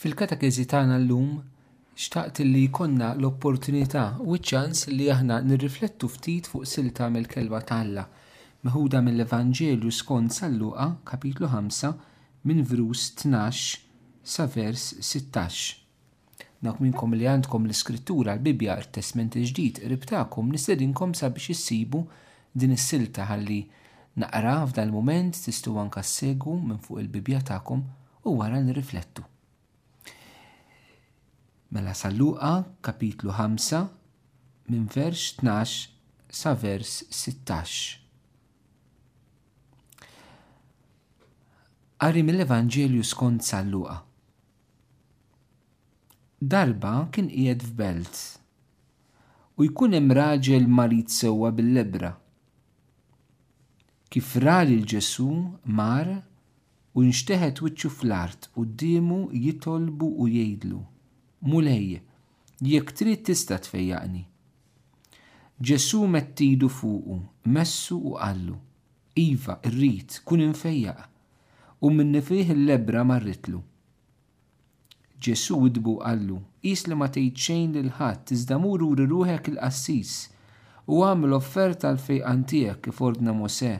Fil-katekeżi tagħna llum xtaqt li jkollna l-opportunità u ċ-ċans li aħna nirriflettu ftit fuq silta mill-Kelma ta' Alla meħuda mill-Evanġelju skont San Luqa, Kapitlu 5, minn vrus 12 sa vers 16. Dawk minnkom li għandkom l-Iskrittura, l-Bibbja, it-Testment il-Ġdid qrib tagħkom, nistedinkom sabiex issibu din is-silta ħalli naqra f'dan il-mument, tistgħu anke ssegwu minn fuq il-Bibbja tagħkom u wara nirriflettu. Mela San Luqa, kapitlu 5, minn vers 12 sa vers 16. Qari mill-Evanġelju skont San Luqa. Darba kien qiegħed f'belt u jkun hemm raġel marid sewwa bil-lebbra. Kif ra lil Ġesù mar u nxteħet wiċċu fl-art quddiemu jitolbu u jgħidlu, Mulej, jekk trid tista' tfejjaqni. Ġesù mett idu fuqu, messu u qallu, Iva, irrid, kun imfejjaq. U minnifih il-lebbra marritlu. Ġesù witbu qallu, Qis li ma tgħid xejn lil ħadd, iżda mur uri ruħek il-qassis, u agħmel offerta għall-fejqan tiegħek kif ordna Mosè,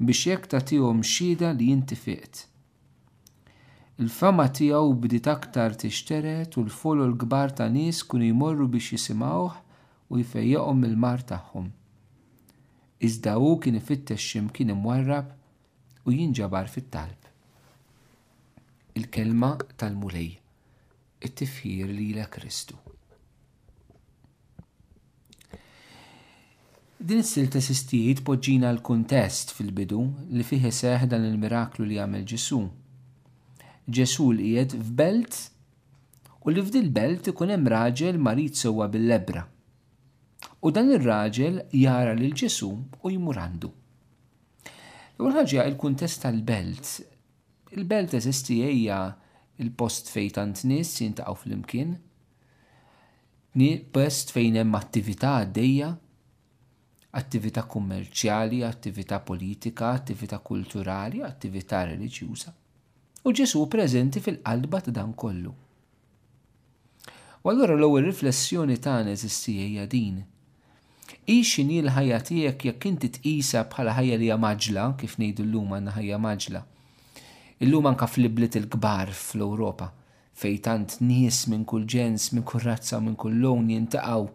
biex hekk tagħtihom xhieda li inti fiqt. Il-fama tiegħu bdiet aktar tixtered u l-folol kbar ta' nies kienu jmorru biex jisimgħuh u jfejjaqhom mill-mard tagħhom. Iżda hu kien ifittex x'imkien imwarrab u jinġabar fit-talb. Il-Kelma tal-Mulej, it-tifħir lilek Kristu. Din is-silta esistijiet tpoġġina l-kuntest fil-bidu li fih iseħħ dan il-miraklu li għamel Ġesù. Ġesù li qiegħed f'belt u li f'dil belt ikun hemm raġel marid sewwa bil-lebra. U dan ir-raġel jara lil Ġesù u jmur għandu. L-ewwel ħaġa il-kuntest tal-belt. Il-belt eżisti hija il-post fejn tant nies jintaqgħu flimkien, post fejn hemm attività għaddejja, attività kummerċjali, attività politika, attività kulturali, attività reliġjuża. U Ġesù preżenti fil-qalba ta' dan kollu. U allura l-ewwel riflessjoni tagħna eżisti hija din. Hi x'inhi l-ħajja tiegħek jekk inti tqisha bħala ħajja li hija maġla, kif ngħidu llum għandna ħajja maġla. Illum anka fl-ibliet il-kbar fl-Ewropa, fejn tant nies minn kull ġens, minn kull razza u minn kull lown jintaqgħu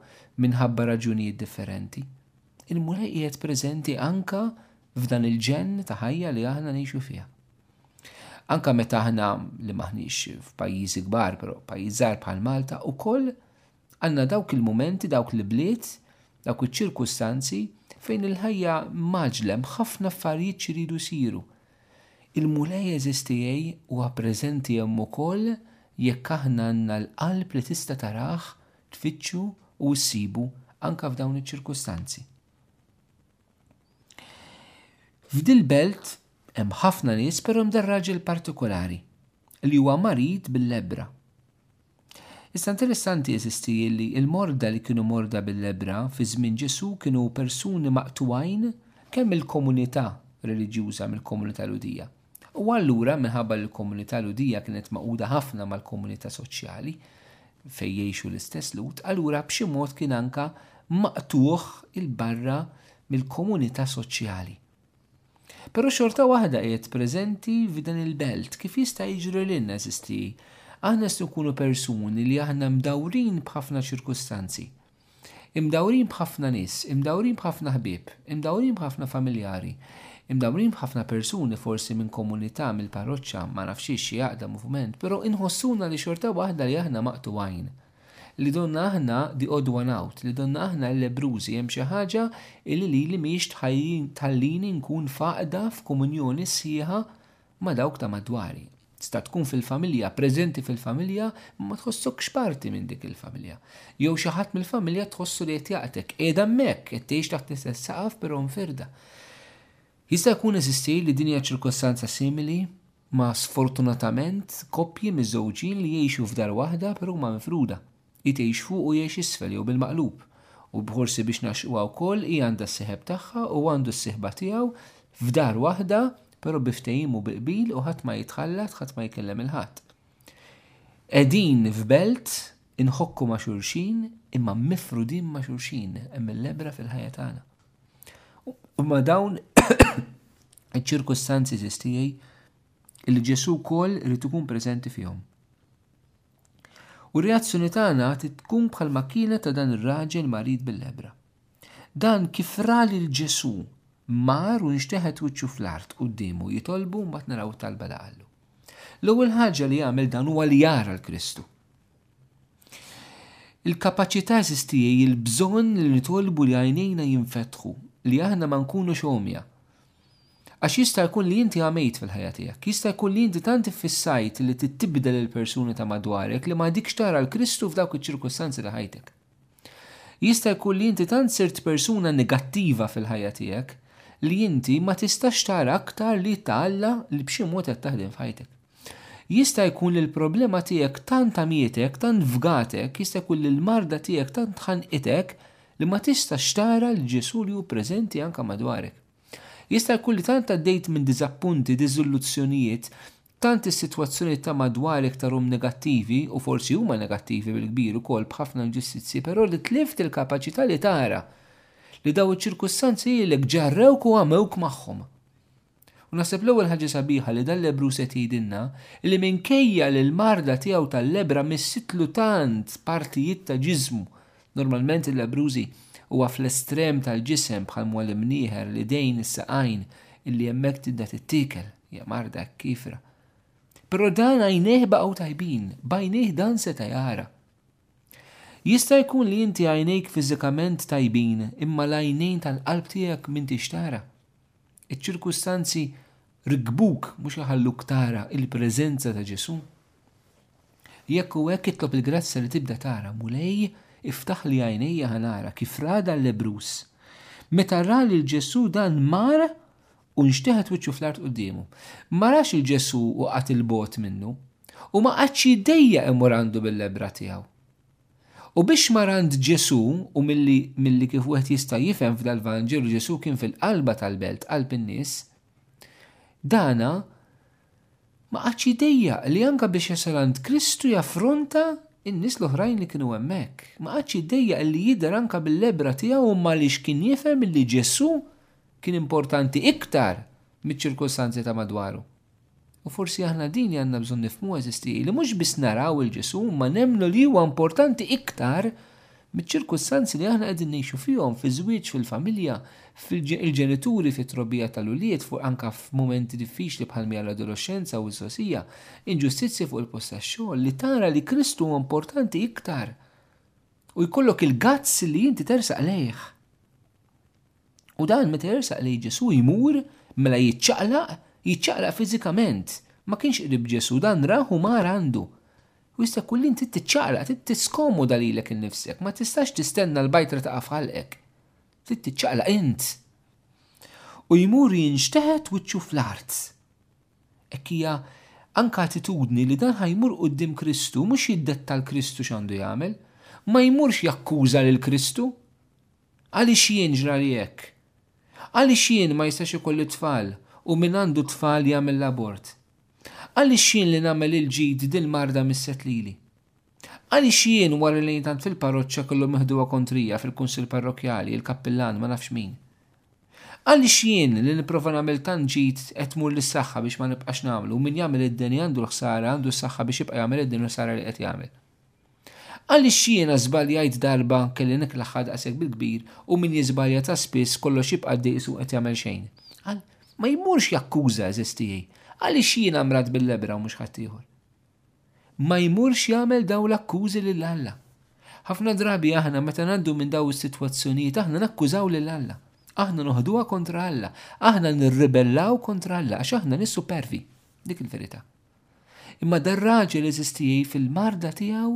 minħabba raġunijiet differenti. Il-Mulej qiegħed preżenti anka f'dan il-ġenn ta' ħajja li aħna ngħixu fiha. Anke meta aħna li m'aħniex f'pajjiżi kbar, però pajjiż żgħar bħal Malta ukoll għandna dawk il-mumenti, dawk l-ibliet, dawk iċ-ċirkustanzi fejn il-ħajja maġlem ħafna affarijiet xiridu jsiru. Il-Mulej eżistijej huwa preżenti hemm ukoll jekk aħna għandna l-qalb li tista' tarah, tfittxu u ssibu anke f'dawn iċ-ċirkustanzi. F'dil-belt hemm ħafna nies però hemm dar-raġel partikolari li huwa marid bil-lebra. Issa interessanti jeżisti li l-morda li kienu morda bil-lebra fi żmien Ġesù kienu persuni maqtuwajn kemm mill-komunità reliġjuża mill-komunità Ludija U allura, minħabba li l-komunità Lhudija kienet magħquda ħafna mal-komunità soċjali fejn jgħixu l-istess Lhud, allura b'xi mod kien anke maqtugħ 'il barra mill-komunità soċjali. Però xorta waħda qiegħed preżenti f'din il-belt, kif jista' jiġri lilna, eżisti? Aħna se nkunu persuni li aħna mdawrin b'ħafna ċirkustanzi. Imdawrin b'ħafna nies, imdawrin b'ħafna ħbieb, imdawrin b'ħafna familjari, imdawrin b'ħafna persuni forsi minn komunità, mill-parroċċa, ma nafx hix xi għaqda, moviment, però inħossuna li xorta waħda li aħna maqtugħin. Li donna aħna the odd one out, li donna aħna l-lebbrużi hemm xi ħaġa illi lili mhijiex tħallini nkun f'għaqda, f'komunjoni sħiħa ma' dawk ta' madwari. Tista' tkun fil-familja, preżenti fil-familja, imma ma tħossokx parti minn dik il-familja. Jew xi ħadd mill-familja tħossu li qed jaqtek, qiegħda hemmhekk, qed tgħix taħt l-istess saqaf però mfirda. Jista' jkun eżisti li din hija ċirkostanza simili ma' sfortunatament koppji miżżewġin li jgħixu f'dar waħda però huma mifruda. Hi tgħix fuq u jgħix isfel jew bil-maqlub. U b'ħorsi biex nagħxquha wkoll hi għandha s-seħeb tagħha u għandu s-sieħba tiegħu f'dar waħda però bi ftehim u bi qbil u ħadd ma jitħallat ħadd ma jkellem il-ħadd. Qegħdin f'belt inħokku ma' xulxin imma mifrudin ma' xulxin hemm mill-ebra fil-ħajja tagħna. U ma' dawn iċ-ċirkustanzi sistijaj li Ġesu wkoll irid ikun preżenti fihom. U r-reazzjoni tagħna għad tkun bħalma kienet ta' dan ir-raġel marid bil-lebbra. Dan kif ra lil Ġesù mar u nxteħet wiċċu fl-art quddiemu jitolbu mbagħad naraw it-talba li qallu. L-ewwel ħaġa li jagħmel dan huwa li jara l-Kristu. Il-kapaċità eżistijie il-bżonn li nitolbu li għajnejna jinfetħu, li aħna ma nkunux omja. Għax jista' jkun li inti għamejt fil-ħajja tiegħek. Jista' jkun li inti tant iffissajt li trid tibdel il-persuni ta' madwarek li ma għadikx tara l-Kristu f'dawk iċ-ċirkustanzi ta' ħajtek. Jista' jkun li inti tant sirt persuna negattiva fil-ħajja tiegħek li inti ma tistax tara aktar l-id ta' Alla li b'xi mod qed taħdem f'ħajtek. Jista' jkun li l-problema tiegħek tant għamietek, tant fgatek, jista' jkun li l-marda tiegħek tant ħanqitek li ma tistax tara lil Ġesù li hu preżenti anke madwarek. Jista' jkun li tant għaddejt minn diżappunti, diżilluzzjonijiet, tant is-sitwazzjonijiet ta' madwarek tarhom negattivi, u forsi huma negattivi bil-kbir ukoll b'ħafna inġustizzji, però li tlift il-kapaċità li tara li dawn iċ-ċirkustanzi lilek ġarrewk u għamewk magħhom. U naħseb l-ewwel ħaġa sabiħa li dan l-Ebru se tgħidilna li minkejja li l-marda tiegħu tal-lebra missitlu tant partijiet ta' ġismu. Normalment il-lebrużi huwa fl-estrem tal-ġisem bħal mwal imnieħer li dejn is-saqajn illi hemmhekk tibda tittiekel, hija marda hekk kifra. Però dan għajnejh baqgħu tajbin, bajnejh dan seta' jara. Jista' jkun li inti għajnejk fiżikament tajbin imma l-għajnejn tal-qalb tiegħek m'intix tara. Iċ-ċirkustanzi rikbuk mhux iħalluk tara il-preżenza ta' Ġesu? Jekk hu hekk itlob il-grazzja li tibda tara, Mulej, iftaħli għajnejja ħa nara, kif ra dan Lebruż. Meta ra lil Ġesu dan mar u nxteħet wiċċu fl-art quddiemu. Ma rax il Ġesu u qagħad il-bogħod minnu, u ma qagħadx jiddejjaq imur għandu bil-lebbra tiegħu. U biex mar għand Ġesù, u milli, milli kif wieħed jista' jifhem f'dal-Vanġelu Ġesù kien fil-qalba tal-belt, qalb in-nies, dana ma qagħadx jdejjaq li anke biex jasal għand Kristu jaffronta n-nies l-oħrajn li kienu hemmhekk. Ma qagħadx jdejjaq li jidher anke bil-lebra tiegħu imma għaliex kien jifhem li Ġesù kien importanti iktar miċ-ċirkustanzi ta' madwaru. U forsi aħna din li għandna bżonn nifhmu eżisti li mhux biss naraw il Ġesu imma nemmnu li huwa importanti iktar miċ-ċirkustanzi li aħna qegħdin ngħixu fihom fiż-żwieġ, fil-familja, fil-ġenituri, fit-trobbija tal-ulied, anke f'mumenti diffiċli bħal mija l-adoloxxenza u ż-żgħożija, inġustizzji fuq il-post tax-xogħol, li tara li Kristu huwa importanti iktar u jkollok il-gazz li inti tersaq lejh. U dan meta jersaq lejn Ġesù jmur, mela jiċċaqlaq, jiċċaqlaq fiżikament. Ma kienx qrib Ġesù, dan rah u mar għandu. U jista' jkun li inti tiċċaqlaq, trid tiskomoda lilek innifsek, ma tistax tistenna l-bajtra taqa' f'ħalqek. Trid tiċċaqlaq int. U jmur jinxteħet wiċċu fl-art. Hekk hija anka attitudni li dan ħajmur qudiem Kristu mhux jiddetta l-Kristu x'għandu jagħmel, ma jmurx jakkuża lil Kristu, Għaliex jien ġrali hekk? Għaliex jien ma jistax ikolli tfal u min għandu tfal jagħmel l-abort? Għaliex jien li nagħmel il-ġid din marda misset lili? Għaliex jien wara li tant fil-parroċċa kellhom jeħduha kontrija fil-kunsill parrokkjali, il-kappillan, ma nafx min? Għaliex jien li nipprova nagħmel tant ġid qed tmur lis-saħħa biex ma nibqax nagħmlu u min jagħmel id-deni għandu l-ħsara għandu s-saħħa biex jibqa' jagħmel id-deni u l-ħsara li qed jagħmel? Għaliex jiena żbaljajt darba kelli nikklaħħa daqshekk bil-kbir u min jiżbalja ta' spiss kollox jibqa' għaddej qisu qed jagħmel xejn. Qal, Ma jmurx jakkuża, għeżież tiegħi, għaliex jiena mrat bil-lebra u mhux ħaddieħor? Ma jmurx jagħmel dawn l-akkużi lil Alla. Ħafna drabi aħna meta ngħaddu minn dawn is-sitwazzjonijiet aħna nakkużaw lil Alla. Aħna noħduha kontra Alla, aħna nirribellaw kontra Alla għax aħna nies supervi. Dik il-verità. Imma dar-raġel eżistieej fil-marda tiegħu,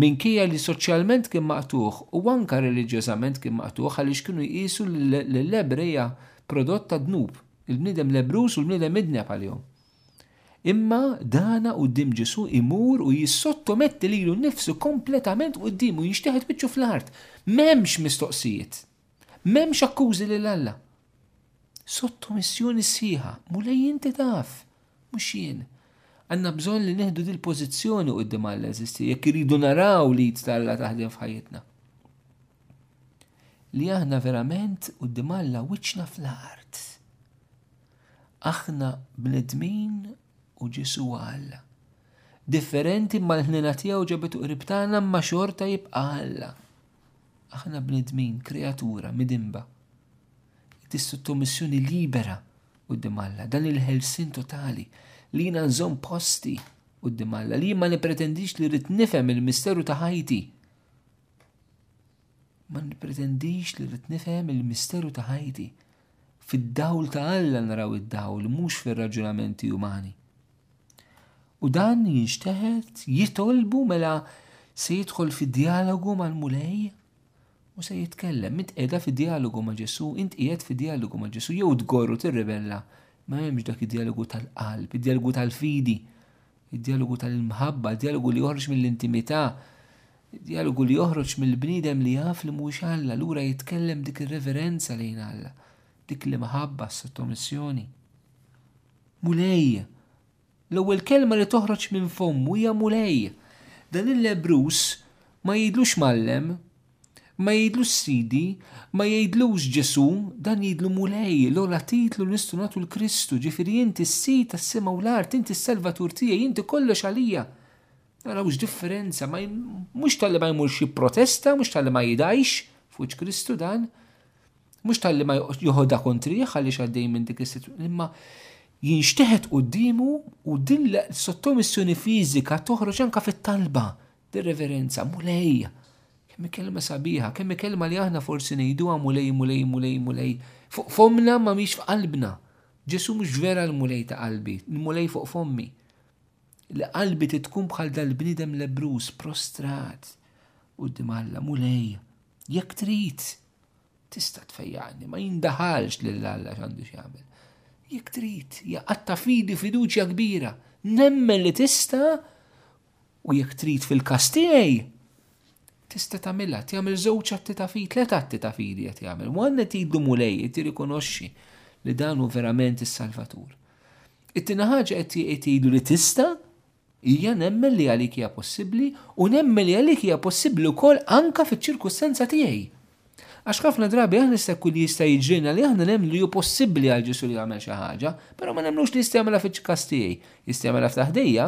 minkejja li soċjalment kien maqtugħ u anke reliġjożament kien maqtugħ għaliex kienu jqisu lill-Ebrej hija prodott tad-dnub, il-bniedem lebruż u l-bniedem midneb għalihom. Imma dana quddiem Ġesù imur u jissottometti lilu nnifsu kompletament quddiemu, jinxteħet wiċċu fl-art. M'hemmx mistoqsijiet. M'hemmx akkużi lil Alla. Sottomissjoni sħiħa, Mulej inti taf. Mhux jien. Għandna bżonn li nieħdu dil-pożizzjoni quddiem Alla eżisti jekk iridu naraw l-id ta' Alla taħdem f'ħajjitna. Li aħna verament quddiem Alla wiċċna fl-art. Aħna bnedmin u Ġesu Alla. Differenti ma l-ħnina tiegħu ġabitu qrib tagħna ma xorta jibqa' Alla. Aħna bnedmin, kreatura, midimba. Inti sottomissjoni libera qudiem Alla, dan il-ħelsien totali li jiena nżomm posti qudiem Alla, li ma nipretendix li rrid nifhem il-misteru ta' ħajti. Ma nipretendix li rrid nifhem il-misteru ta' ħajti. Fid-dawl ta' Alla naraw id-dawl, mhux fir-raġunamenti umani. U dan jinxteħet jitolbu mela se jidħol fi dialogu mal-mulej u se jitkellem. Int qiegħda fi djalogu ma' Ġesu, int qiegħed fi djalogu ma' Ġesu, jew tgorru u tirribella. Ma hemmx dak id-djalogu tal-qalb, id-djalogu tal-fidi, id-djalogu tal-imħabba, id-djalogu li joħroġ mill-intimità, id-djalogu li joħroġ mill-bniedem li jaf li mhux Alla, lura jitkellem dik ir-reverenza lejn Alla, dik l-imħabba, s-sottomissjoni. Mulej, L-ewwel kelma li toħroġ minn fommu hija Mulej. Dan il-Lebruż ma jgħidlux Mgħallem, ma jgħidlux Sidi, ma jgħidlux Ġesù, dan jgħidlu Mulej, l-ogħla titlu li nistgħu nagħtu 'l Kristu, ġifieri inti s-Sid tas-sema u l-art, inti s-Salvatur tiegħi, inti kollox għalija. Naraw x'differenza, mhux talli ma jmurx jipprotesta, mhux talli ma jidgħix f'wiċċ Kristu dan. Mhux talli ma joħodha kontrih għaliex għaddej minn dik is-sitwazzjoni, imma jinxteħet quddiemu u din sottomissjoni fiżika toħroġ anka fit-talba, dir-reverenza, mulej. Kemm kelma sabiħa, kemm kelma li aħna forsi ngħiduha mulej, mulej, mulej, mulej. Fuq fomna ma mhix f'qalbna. Ġesu mhux vera l-mulej ta' qalbi, l-mulej fuq fommi. Li qalbi titkun bħal dal-bniedem lebrus, prostrat, u d-dimalla, mulej. Jekk trid, Tista' tfejjaqni, ma jindaħalx lil Alla x'għandu x'jagħmel. Jekk trid, jaqatta fidi fiduċja kbira, nemmen li tista' u jekk trid fil-każ tiegħi, tista' tagħmilha, tagħmel żewġ atti ta' fidi, tliet atti ta' fidi qed jagħmel. One qed jiddu mulej, qed jirrikonoxxi li dan hu verament is-Salvatur. It-tieni ħaġa qed jgħidu li tista' Ija nemmen li għalik hija possibbli u nemmen li għalik hija possibbli wkoll anka fiċ-ċirkustanza tiegħi. Għax ħafna drabi aħna jista' jkun li jista' jiġrilna li aħna nemmnu li hu possibbli għal Ġesu' li jagħmel xi ħaġa, pero' ma nemmnux li jista' jagħmilha fiċ-każ tiegħi. Jista' jagħmilha f'taħdejja,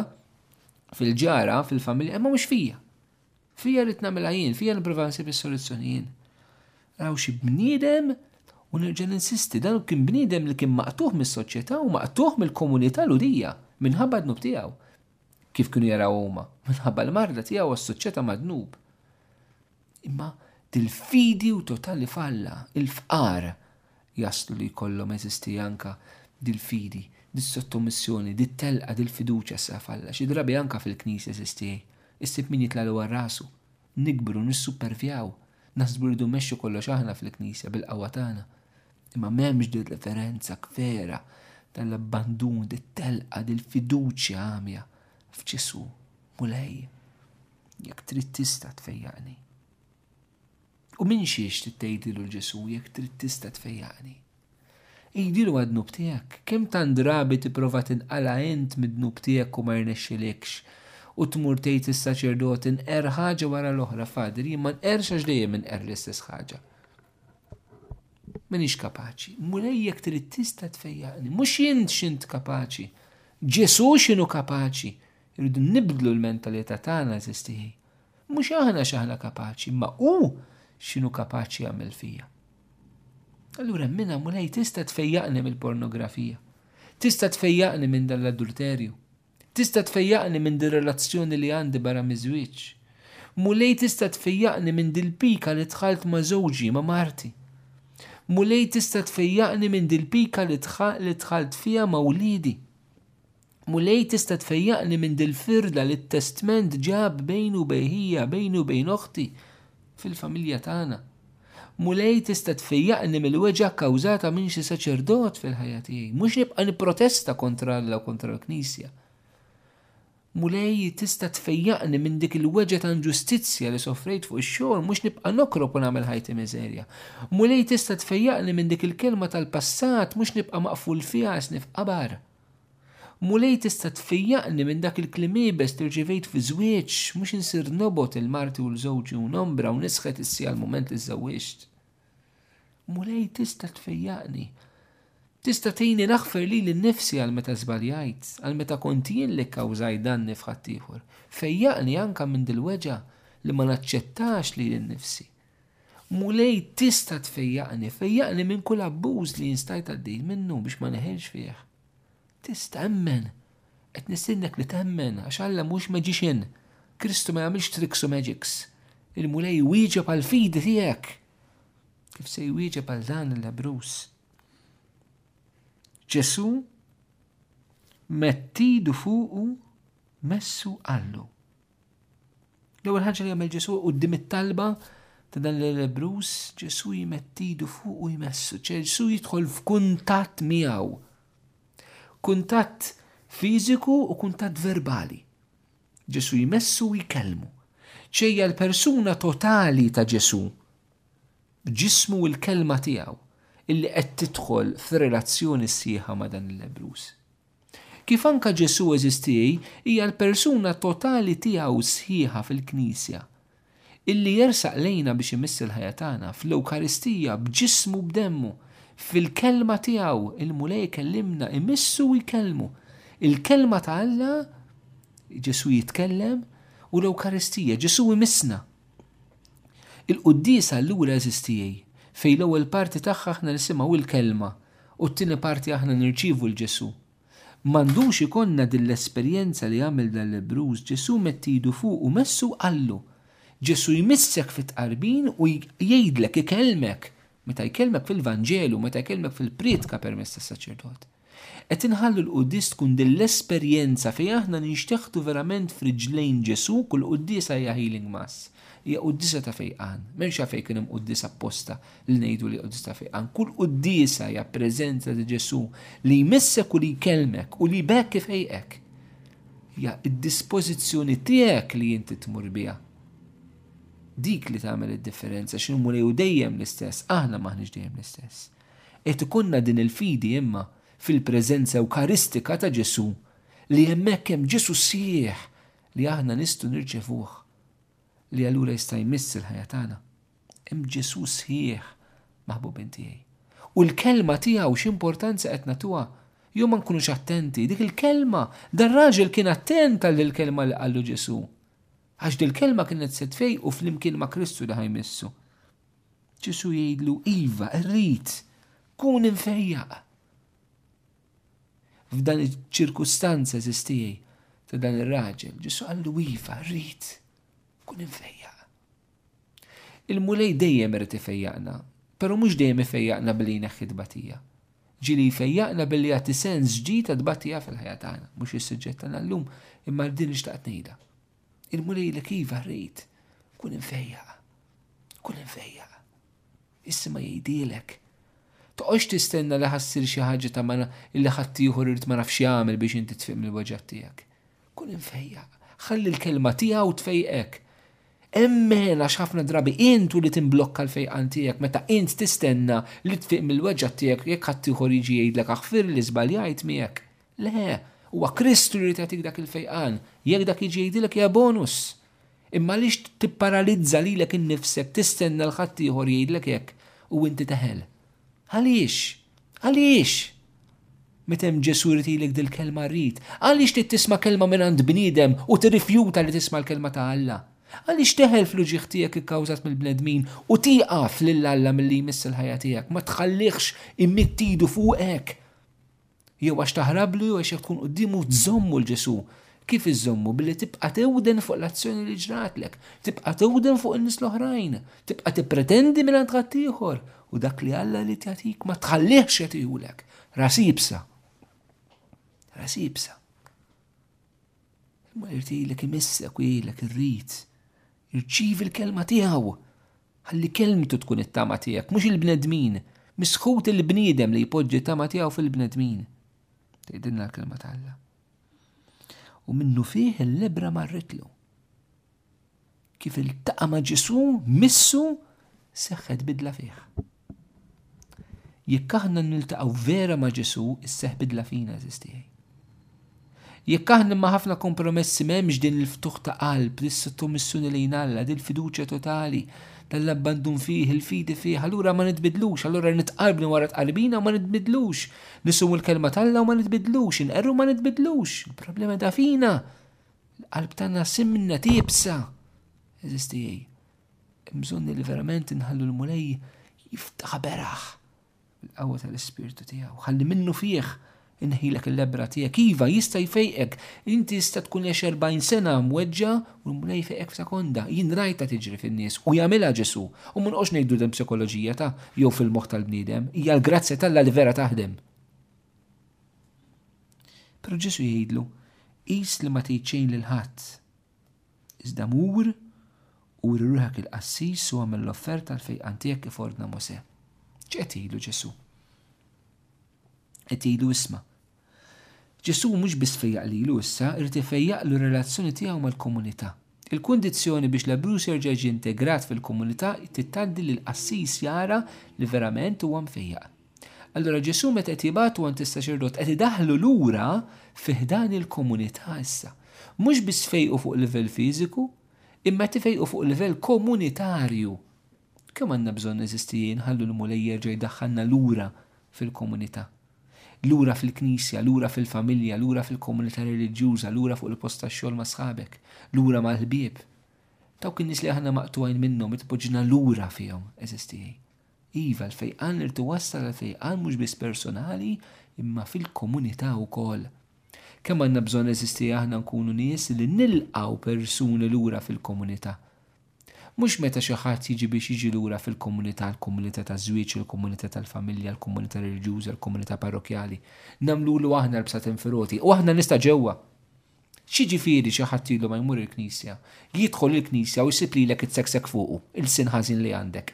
fil-ġara, fil-familja, imma mhux fija. Fija rrid nagħmilha jien, fija nipprova nsib is-soluzzjoni jien. Raw xi bniedem u nerġa' ninsisti dan kien bniedem li kien maqtuħ mis-soċjetà u maqtuħ mill-komunità ludija minħabba dnub tiegħu. Kif kienu jaraw huma, minħabba l-marda tiegħu assoċjata mad-dnub. Imma dil-fidi u totali falla, il-fqar, jaslu li jkollhom eżisti anka dil-fidi, dis-sottomissjoni, dit-telqa, dil-fiduċja ssaħħ f'Alla. Xi drabi anka fil-Knisja, għeżież tiegħi, issib min jitla' 'l għar rasu. Nikbru, nissupervjaw, naħsbu li rridu mmexxu kollox aħna fil-Knisja, bil-qawwa tagħna. Imma m'hemmx dir-reverenza vera tal-abbandun, dit-telqa, dil-fiduċja għamja f'Ġesù, Mulej, jekk trid tista' tfejjaqni. U minn xiex trid tgħidlilu l-Ġesu' jekk trid tista' tfejjaqni? Għidhilu għad-dnub tiegħek. Kemm tant drabi tipprova tinqala' int mid-dnub tiegħek u ma jirnexxilikx, u tmur tgħid lis-saċerdot inqer ħaġa wara l-oħra, Father, jien ma nqerx għax dejjem inqer l-istess ħaġa. M'iniex kapaċi. Mulej jekk trid tista' tfejjaqni. Mhux jien x'int kapaċi. Ġesu' x'inhu kapaċi. Irridu nibdlu l-mentalità tagħna eżistieħi. Mhux aħna x'aħna kapaċi, imma hu x'inhu kapaċi jagħmel fija. Allura minna mulej tista' tfejjaqni mill-pornografija. Tista' tfejjaqni minn dan l-adulterju. Tista' tfejjaqni minn din relazzjoni li għandi barra miżwieġ. Mulej tista' tfejjaqni minn dil-pika li tħalt ma' żewġi ma' marti. Mulej tista' tfejjaqni minn dil-pika li tħalt fija ma' wliedi. Mulej tista' tfejjaqni minn dil-firda li t-testment ġab bejni u bejn ħija, bejni u bejn oħti, fil-familja tagħna. Mulej tista' tfejjaqni mill-weġgħa kkawżata minn xi saċerdot fil-ħajja tiegħi. Mhux nibqa' nipprotesta kontra Alla u kontra l-Knisja. Mulej tista' tfejjaqni minn dik il-weġgħa ta' inġustizzja li sofrejt fuq ix-xogħol, mhux nibqa' nokrob u nagħmel ħajti miżerja. Mulej tista' tfejjaqni minn dik il-kelma tal-passat, mhux nibqa' maqful fiha għax nifqabar. Mulej tista' tfejjaqni minn dak il-kliem iebes li rċivejt fi żwieġ, mhux insir nobgħod 'il marti u 'l żewġi u nombra u nisħet issi għall-mument li żżewwiġt. Mulej tista' tfejjaqni. Tista' tgħinni naħfer lili nnifsi għal meta żbaljajt, għal meta kont jien li kkawżajt danni f'ħaddieħor. Fejjaqni anke minn dil-weġgħa li ma naċċettax lili nnifsi. Mulej tista' tfejjaqni, fejjaqni minn kull abbuż li jien stajt għaddej minnu biex ma neħilx fih. Tista' emmen. Qed nistiednek li temmen għax Alla mhux magician. Kristu ma jagħmilx tricks u magics. Il-Mulej jwieġeb għal fidi tiegħek. Kif se jwieġeb għal dan il-lebrus? Ġesu mettidu fuqu messu qallu. L-ewwel ħaġa li jagħmel Ġesu quddiem it-talba ta' dan l-Ebrus, Ġesu jmettidu fuq u jmessu, Ġesu jidħol f'kuntatt miegħu. Kuntatt fiżiku u kuntatt verbali. Ġesu jmessu u jkellmu. ċejja l-persuna totali ta' Ġesu, b'ġismu u l-kelma tiegħu, illi qed tidħol f'relazzjoni sħiħa ma' dan l-Ebrus. Kif anka Ġesù eżistiej hija l-persuna totali tiegħu sħiħa fil-Knisja. Illi jersaq lejna biex imiss il-ħajja tagħna fl-Ewkaristija b'ġismu b'demmu, fil-Kelma tiegħu, il-Mulej ikellimna, imissu u jkellmu. Il-Kelma ta' Alla, Ġesù jitkellem, u l-Ewkaristija, Ġesù imissna. Il-quddiesa allura eżistiej, fejn l-ewwel parti tagħha aħna nisimgħu l-Kelma, U t-tieni parti aħna nirċievu 'l Ġesù. M'għandux ikollna din l-esperjenza li għamel dan l-Ebruż, Ġesù mett idu fuqu u messu u qallu. Ġesù jmissek fit-tqarbin u jgħidlek, ikellmek, meta jkellmek fil-Vanġelu, meta jkellmek fil-prietka permezz tas-saċerdot. Qed inħallu l-quddies tkun din l-esperjenza fejn aħna ninxteħtu verament f'riġlejn Ġesù, kull quddiesa hija healing mass, hija quddiesa ta' fejqan, m'hemmx għalfejn ikun hemm quddies apposta li ngħidu li Quddis ta' Fiqan. Kull Quddiesa hija preżenza ta' Ġesù li jmissek u li jkellmek u li bekk ifejqek. Hija d-dispożizzjoni tiegħek li inti tmur biha. Dik li tagħmel id-differenza x'inhu mulej dejjem l-istess, aħna maħniex dejjem l-istess. Qed ikunna din il-fidi imma fil-preżenza ewkaristika ta' Ġesù li hemmhekk hemm Ġesù sħiħ li aħna nistgħu nirċevuh li allura jista' jmiss il-ħajja tagħna. Hemm Ġesù sħiħ, maħbubin tiegħi. U l-kelma tiegħu x'importanza qed nagħtuha? Jew ma nkunux attenti, dik il-kelma, dan raġel kien attent għal il-kelma li qallu Ġesù. Għax dil-kelma kienet se tfej u flimkien ma' Kristu li ħajmissu. Ġesù jgħidlu, Iva, rrid, kun infejjaq. F'dan iċ-ċirkustanza żistijaj ta' dan ir-raġel, Ġesù qallu, Iva, rrid, kun infejjaq. Il-Mulej dejjem irid ifejjaqna, però mhux dejjem ifejjaqna billi jneħħi t-tbatija. Ġieli jfejjaqna billi jagħti sens ġdid għat-tbatija fil-ħajja tagħna. Mhux is-suġġett tagħna llum, imma din li xtaqt ngħidha. Il-Mulej jgħidlek iva rrid, kun infejjaq. Kun infejjaq. Is-sema jgħidilek. Toqgħodx tistenna li ħassir xi ħaġa ta' mela illi ħaddieħor irid ma nafx jagħmel biex inti tfiq mill-weġgħat tiegħek. Kun imfejjaq. Ħalli l-kelma tiegħu tfejqek. Emmen għax ħafna drabi int u li timblokka l-fejqan tiegħek meta int tistenna li tfiq mill-weġgħa tiegħek jekk ħaddieħor jiġi jgħidlek aħfir li żbaljajt miegħek. Le, huwa Kristu li jrid jagħtik dak il-fejqan, jekk dak jiġi jgħidilek hija bonus. Imma għaliex tipparalizza lilek innifsek tistenna l-ħaddieħor jgħidlek hekk u inti teħel. Għaliex? Għaliex? Meta hemm Ġesù jrid jgħidlek dil-kelma rrid, għaliex trid tisma' kelma mingħand bniedem u tirrifjuta li tisma' l-kelma ta' Alla? Għaliex teħel fl-uġigħ tiegħek ikkawżat mill-bnedmin u tieqaf lil Alla milli jmiss il-ħajja tiegħek, ma tħallihx imidd idu fuqek? Jew għax taħrablu jew għax jekk tkun quddiemu tżommu l-Ġesu. Kif iżommu? Billi tibqa' tewden fuq l-azzjoni li ġratlek, tibqa' tewden fuq in-nies l-oħrajn, tibqa' tippretendi mingħand ħaddieħor u dak li Alla jrid jagħtik ma tħallihx jagħtihulek. Ras iebsa. Ras iebsa. Imma jrid ilek imissek u jgħidlek irrid. Irċivi l-kelma tiegħu. Ħalli kelmtu tkun it-tama tiegħek, mhux il-bnedmin. Misħut il-bniedem li jpoġġi t-tama tiegħu fil-bnedmin. Tgħidilna l-kelma ta' Alla. U minnu fih il-lebra marritlu. Kif il-taqa ma' ġisu, missu, seħħet bidla fih. Jekk aħna niltaqgħu vera ma' Ġesù, isseħħ bidla fina, għażiż tiegħi. Jekk aħna ma' ħafna kompromessi m'hemmx din il-ftuħ ta' qalb, dis-sottomissjoni lejn Alla, dil-fiduċja totali, dan l-abbandun fih, il-fidi fih, allura ma nitbidlux, allura nitqarbni wara tqarbina u ma nitbidlux, nisum il-kelma t'Alla u ma nitbidlux, inqerru u ma nitbidlux. Il-problema da fina. Il-qalb tagħna simna, tiebsa. Għażiż tiegħi. Hemm bżonn li verament inħallu l-Mulej jiftaħ beraħ il-qawwa tal-Ispirtu tiegħu. Ħalli minnu fih inħilek il-lebra tiegħek. Iva, jista' jfejqek. Inti jista' tkun għax 40 sena mweġġa u l-Mulej jfejqek sekonda. Jien rajta tiġri fin-nies u jagħmilha Ġesu. U ma noqgħodx ngħidu dem psikoloġija ta' jew fil-moħħ tal-bniedem. Hija l-grazzja tal-la li vera taħdem. Pero Ġesu jgħidlu, qis li ma tgħid xejn lil ħadd. Iżda mur, uri ruħek il-qassis u agħmel l-offerta għall-fejqan tiegħek kif ordna Mosè. X'qed jgħidlu Ġesù? Qed jgħidlu isma'. Ġesù mhux biss fejjaq lilu issa, irid ifejjaqlu r-relazzjoni tiegħu mal-komunità. Il-kundizzjoni biex lebruż jerġa' jiġi integrat fil-komunità titgħaddi li l-qassis jara li verament huwa mfejjaq. Allura Ġesù meta qed jibgħatu għand is-saċerdot qed idaħħlu lura fi ħdan il-komunità issa. Mhux biss fejqu fuq livell fiżiku, imma qed ifejqu fuq livell komunitarju. Kemm għandna bżonn eżistijie nħallu l-Mulej jerġa' jdaħħalna lura fil-komunità. Lura fil-knisja, lura fil-familja, lura fil-komunità reliġjuża, lura fuq il-post tax-xogħol ma' sħabek, lura mal-ħbieb. Dawk in-nies li aħna maqtugħin minnhom itpoġġina lura fihom eżistijie. Iva, l-fejqan irid iwassal għal fejqan mhux biss personali imma fil-komunità wkoll. Kemm għandna bżonn eżisti li aħna nkunu nies li nilqgħu persuni lura fil-komunità. Mhux meta xi ħadd jiġi biex jiġi lura fil-komunità, l-komunità taż-żwieġ, il-komunità tal-familja, l-komunità reliġjuża, l-komunità parrokkjali, nagħmlulu aħna l-bsaten firoti u aħna nies ta' ġewwa. X'jiġifieri xi ħadd ilu ma jmur il-knisja, jidħol il-knisja u jsib lilek itseksek fuqu, ilsien ħażin li għandek.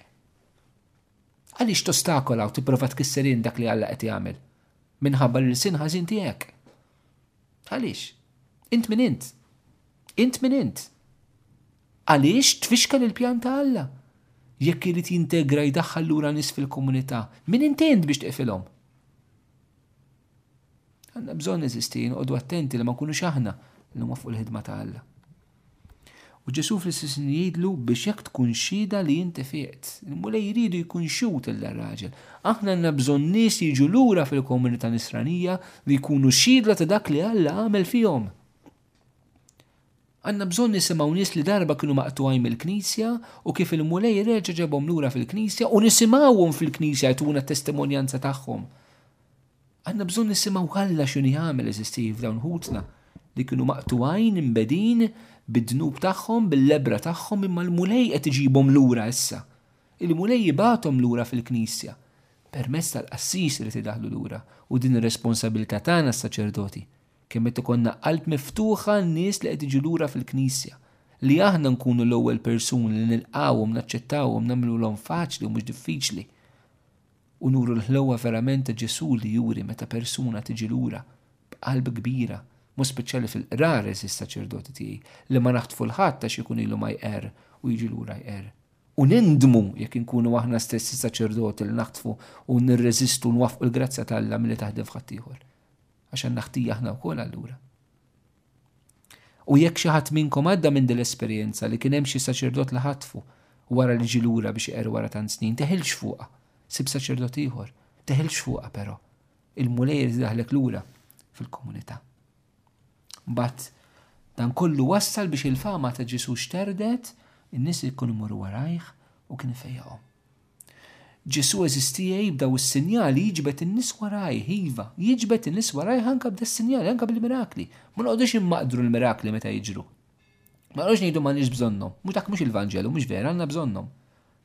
Għaliex tostakola u tipprova tkisser in dak li Alla qed jagħmel? Minħabba l-ilsien ħażin tiegħek. Għaliex? Int min int? Int min int? Għaliex tfixkel il-pjan ta' Alla? Jekk irid jintegra jdaħħal lura nies fil-komunità, min int int biex tqifilhom? Għandna bżonn eżisti nqogħdu attenti li ma nkunux aħna li nwaffqu l-ħidma ta' Alla. U Ġesu fl-istess jgħidlu biex jekk tkun xhieda li inti fiqt. Il-mulej jridu jkun xut illa raġel. Aħna għandna bżonn nies li jiġu lura fil-komunità nisranija li jkunu xhiedla ta' dak li Alla għamel fihom. Għandna bżonn nisimgħu nies li darba kienu maqtuħajn mill-Knisja u kif il-mulej reġa' ġabhom lura fil-Knisja u nisimgħuhom fil-Knisja jtuna t-testimonjanza tagħhom. Għandna bżonn nisimgħu Alla x'inhu jagħmel eżiż tiegħi f'dawn ħutna li kienu maqtugħin, imbegħdin, bid-dnub tagħhom, bil-lebra tagħhom imma l-Mulej qed iġibhom lura issa. Il-Mulej jibgħathom lura fil-Knisja permezz tal-qassis irid idaħħlu lura u din ir-responsabilità tagħna s-saċerdoti. Kemm qed ikollna qalb miftuħa għan-nies li qed iġu lura fil-Knisja li aħna nkunu l-ewwel persuni li nilqgħuhom, naċċettawhom, nagħmlulhom faċli u mhux diffiċli. u nuru l-ħlewwa verament ta' Ġesù li juri meta persuna tiġi lura b'qalb kbira, mod speċjali fil-qrar, għeżież saċerdoti tiegħi, li ma naħtfu 'l ħadd għax ikun ilu ma jqerr u jiġi lura jqerr. U nindmu jekk inkunu aħna stess is-saċerdoti li naħtfu u nirreżistu nwaffqu l-grazzja t'Alla milli taħdem f'ħaddieħor. Għax għandna ħtija aħna wkoll allura. U jekk xi ħadd minnkom għadda minn din l-esperjenza li kien hemm xi saċerdot li ħatfu u wara li ġie lura biex iqerri wara tant snin, teħilx fuqha. Sib saċerdot ieħor. Teħilx fuqha però. Il-Mulej irid idaħħlek lura fil-komunità. Mbagħad dan kollu wassal biex il-fama ta' Ġesu xterdet, in-nies ikunu jmorru warajh u kien ifejjaqhom. Ġesù eżistieja jibda u s-sinjali jiġbed in-nies warajh, iva, jiġbed in-nies warajh anke b'da s-sinjali, anke bil-mirakli. Ma noqogħdux inmaqdru l-mirakli meta jiġru. Ma noqogħdux ngħidu m'għandniex bżonnhom. Mhux dak mhux il-Vanġelu, mhux vera, għandna bżonnhom.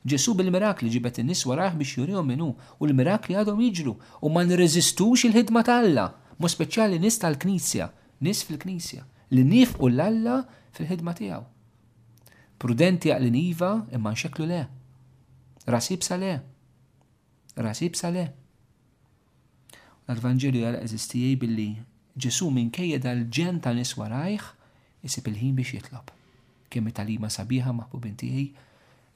Ġesù bil-mirakli ġibed in-nies warajh biex jurihom min hu, u l-mirakli għadhom jiġru, u ma nirreżistux il-ħidma ta' Alla, b'mod speċjali nies tal-Knisja, nies fil-Knisja, li niefqu 'l Alla fil-ħidma tiegħu. Prudenti għaqlin iva, imma nxekklu le. Ras ibsa le. Ras ibsa le. L-Evanġelju jara eżistijaj billi Ġesu minkejja dal-ġen ta' nis warajħ isib il-ħin biex jitlob. Kemm it-talima sabiħa maħbubin tiegħi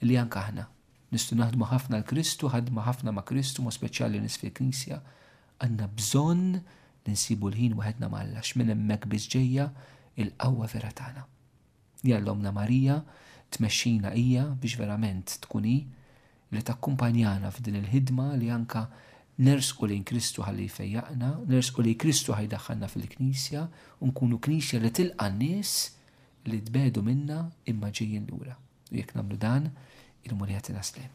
li anke aħna nistgħu naħdmu ħafna l-Kristu, ħadma ħafna ma' Kristu, ma' speċjali nis fil-Knisja, għandna bżonn li nsibu l-ħin waħedna ma' Alla x'minn hemmhekk biss ġejja il-qawwa vera tagħna. Jalla Ommna Marija tmexxina hija biex verament tkun hi li takkumpanjana f'din il-ħidma li anka nersqu lejn Kristu ħalli jfejjaqna, nersqu lejn Kristu ħa jdaħħalna fil-Knisja u nkunu Knisja li tilqa' n-nies li tbedu minna imma ġejjin lura. U jekk nagħmlu dan, il-Mulej jagħtina slem.